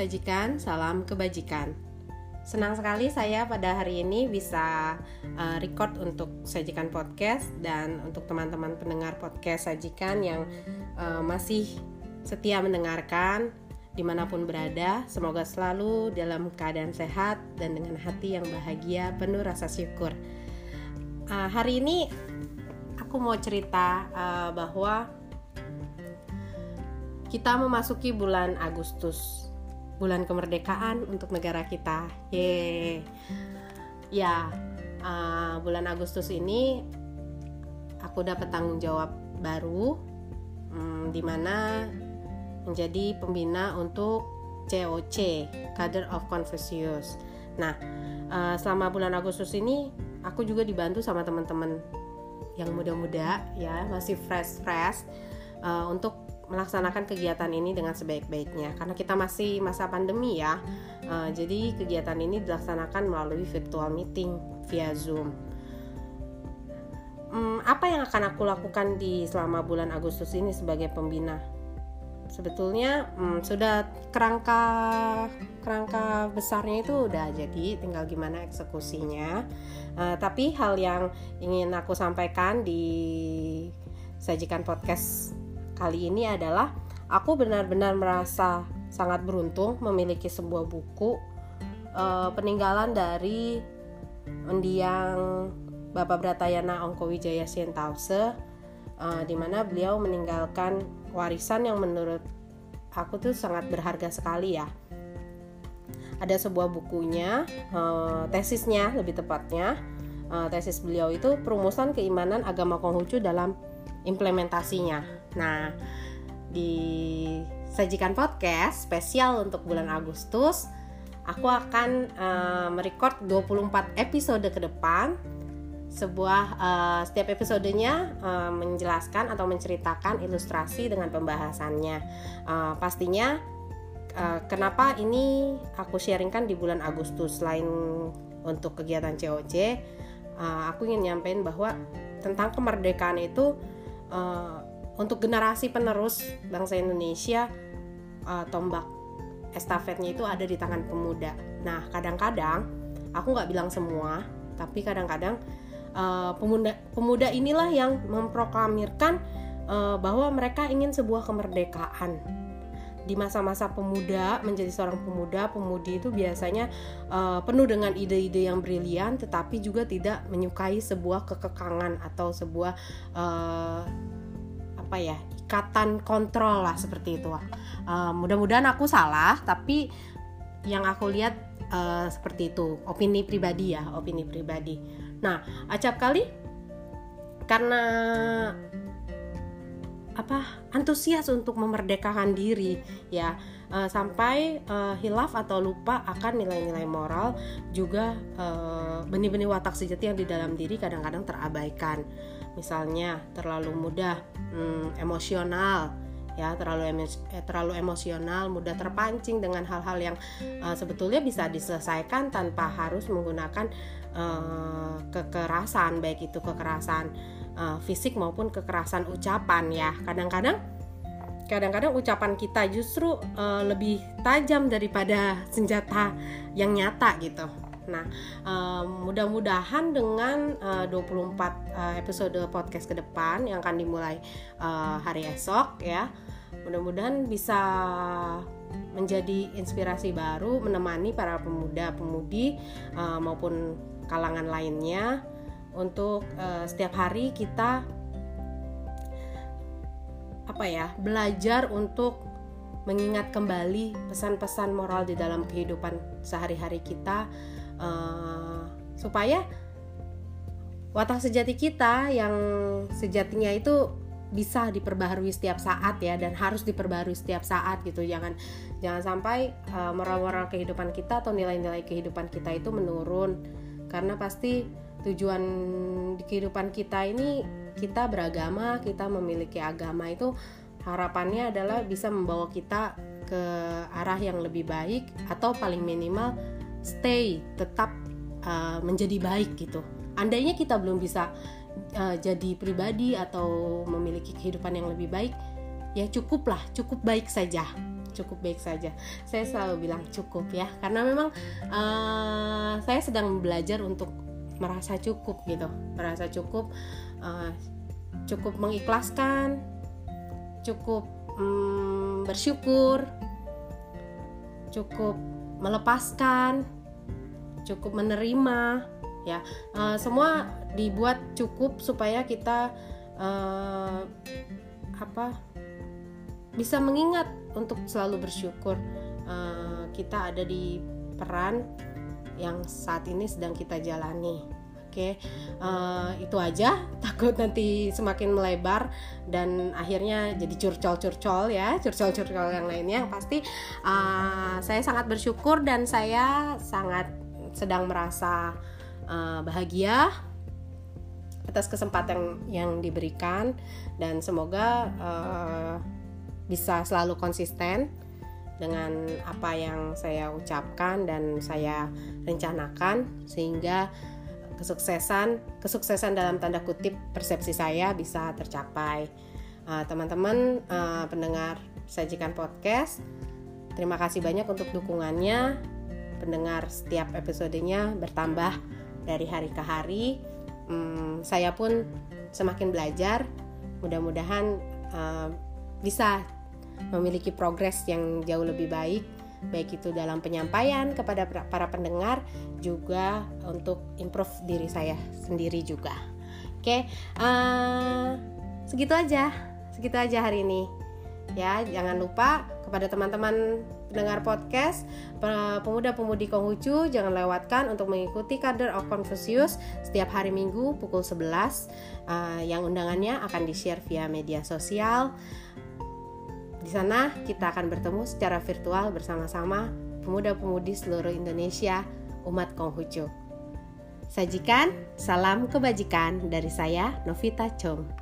sajikan salam kebajikan. Senang sekali saya pada hari ini bisa uh, record untuk sajikan podcast dan untuk teman-teman pendengar podcast sajikan yang uh, masih setia mendengarkan di mana pun berada. Semoga selalu dalam keadaan sehat dan dengan hati yang bahagia penuh rasa syukur. Uh, hari ini aku mau cerita bahwa kita memasuki bulan Agustus bulan kemerdekaan untuk negara kita. Ye, ya uh, bulan Agustus ini aku dapat tanggung jawab baru, um, di mana menjadi pembina untuk COC Cadre of Confucius. Nah, uh, selama bulan Agustus ini aku juga dibantu sama teman-teman yang muda-muda ya masih fresh fresh uh, untuk melaksanakan kegiatan ini dengan sebaik-baiknya. Karena kita masih masa pandemi ya. Uh, jadi kegiatan ini dilaksanakan melalui virtual meeting via zoom. Um, apa yang akan aku lakukan di selama bulan Agustus ini sebagai pembina? Sebetulnya um, sudah kerangka kerangka besarnya itu udah jadi tinggal gimana eksekusinya. Uh, tapi hal yang ingin aku sampaikan di sajikan podcast kali ini adalah aku benar-benar merasa sangat beruntung memiliki sebuah buku uh, peninggalan dari mendiang Bapak Bratayana Ongkowijaya Sientause uh, di mana beliau meninggalkan warisan yang menurut aku tuh sangat berharga sekali ya. Ada sebuah bukunya, uh, tesisnya lebih tepatnya, uh, tesis beliau itu perumusan keimanan agama Konghucu dalam implementasinya. Nah, di sajikan podcast spesial untuk bulan Agustus, aku akan uh, merecord 24 episode ke depan. Sebuah uh, setiap episodenya uh, menjelaskan atau menceritakan ilustrasi dengan pembahasannya. Uh, pastinya uh, kenapa ini aku sharingkan di bulan Agustus selain untuk kegiatan COC, uh, aku ingin nyampein bahwa tentang kemerdekaan itu uh, untuk generasi penerus bangsa Indonesia uh, tombak estafetnya itu ada di tangan pemuda. Nah kadang-kadang aku nggak bilang semua, tapi kadang-kadang uh, pemuda pemuda inilah yang memproklamirkan uh, bahwa mereka ingin sebuah kemerdekaan di masa-masa pemuda menjadi seorang pemuda pemudi itu biasanya uh, penuh dengan ide-ide yang brilian tetapi juga tidak menyukai sebuah kekekangan atau sebuah uh, apa ya ikatan kontrol lah seperti itu uh, mudah-mudahan aku salah tapi yang aku lihat uh, seperti itu. Opini pribadi ya opini pribadi. Nah acap kali karena apa antusias untuk memerdekakan diri ya. Uh, sampai uh, hilaf atau lupa akan nilai-nilai moral juga uh, benih-benih watak sejati yang di dalam diri kadang-kadang terabaikan misalnya terlalu mudah hmm, emosional ya terlalu eh, terlalu emosional mudah terpancing dengan hal-hal yang uh, sebetulnya bisa diselesaikan tanpa harus menggunakan uh, kekerasan baik itu kekerasan uh, fisik maupun kekerasan ucapan ya. Kadang-kadang kadang-kadang ucapan kita justru uh, lebih tajam daripada senjata yang nyata gitu Nah, mudah-mudahan dengan uh, 24 uh, episode podcast ke depan yang akan dimulai uh, hari esok ya, mudah-mudahan bisa menjadi inspirasi baru menemani para pemuda-pemudi uh, maupun kalangan lainnya untuk uh, setiap hari kita apa ya belajar untuk mengingat kembali pesan-pesan moral di dalam kehidupan sehari-hari kita uh, supaya watak sejati kita yang sejatinya itu bisa diperbaharui setiap saat ya dan harus diperbaharui setiap saat gitu. Jangan jangan sampai uh, moral-moral kehidupan kita atau nilai-nilai kehidupan kita itu menurun. Karena pasti tujuan di kehidupan kita ini kita beragama kita memiliki agama itu harapannya adalah bisa membawa kita ke arah yang lebih baik atau paling minimal stay tetap uh, menjadi baik gitu. Andainya kita belum bisa uh, jadi pribadi atau memiliki kehidupan yang lebih baik ya cukuplah cukup baik saja cukup baik saja. Saya selalu bilang cukup ya karena memang uh, saya sedang belajar untuk merasa cukup gitu. Merasa cukup uh, cukup mengikhlaskan cukup um, bersyukur cukup melepaskan cukup menerima ya. Uh, semua dibuat cukup supaya kita uh, apa bisa mengingat untuk selalu bersyukur uh, kita ada di peran yang saat ini sedang kita jalani Oke, uh, itu aja. Takut nanti semakin melebar dan akhirnya jadi curcol-curcol ya, curcol-curcol yang lainnya. Pasti uh, saya sangat bersyukur dan saya sangat sedang merasa uh, bahagia atas kesempatan yang diberikan dan semoga uh, bisa selalu konsisten dengan apa yang saya ucapkan dan saya rencanakan sehingga kesuksesan kesuksesan dalam tanda kutip persepsi saya bisa tercapai. Uh, teman-teman uh, pendengar sajikan podcast terima kasih banyak untuk dukungannya. Pendengar setiap episodenya bertambah dari hari ke hari. Um, saya pun semakin belajar. Mudah-mudahan uh, bisa memiliki progres yang jauh lebih baik baik itu dalam penyampaian kepada para pendengar juga untuk improve diri saya sendiri juga. Oke, uh, segitu aja, segitu aja hari ini. Ya, jangan lupa kepada teman-teman pendengar podcast pemuda-pemudi Konghucu jangan lewatkan untuk mengikuti kader of Confucius setiap hari Minggu pukul 11 uh, eh, yang undangannya akan di-share via media sosial. Di sana kita akan bertemu secara virtual bersama-sama pemuda-pemudi seluruh Indonesia, umat Konghucu. Sajikan salam kebajikan dari saya Novita Chong.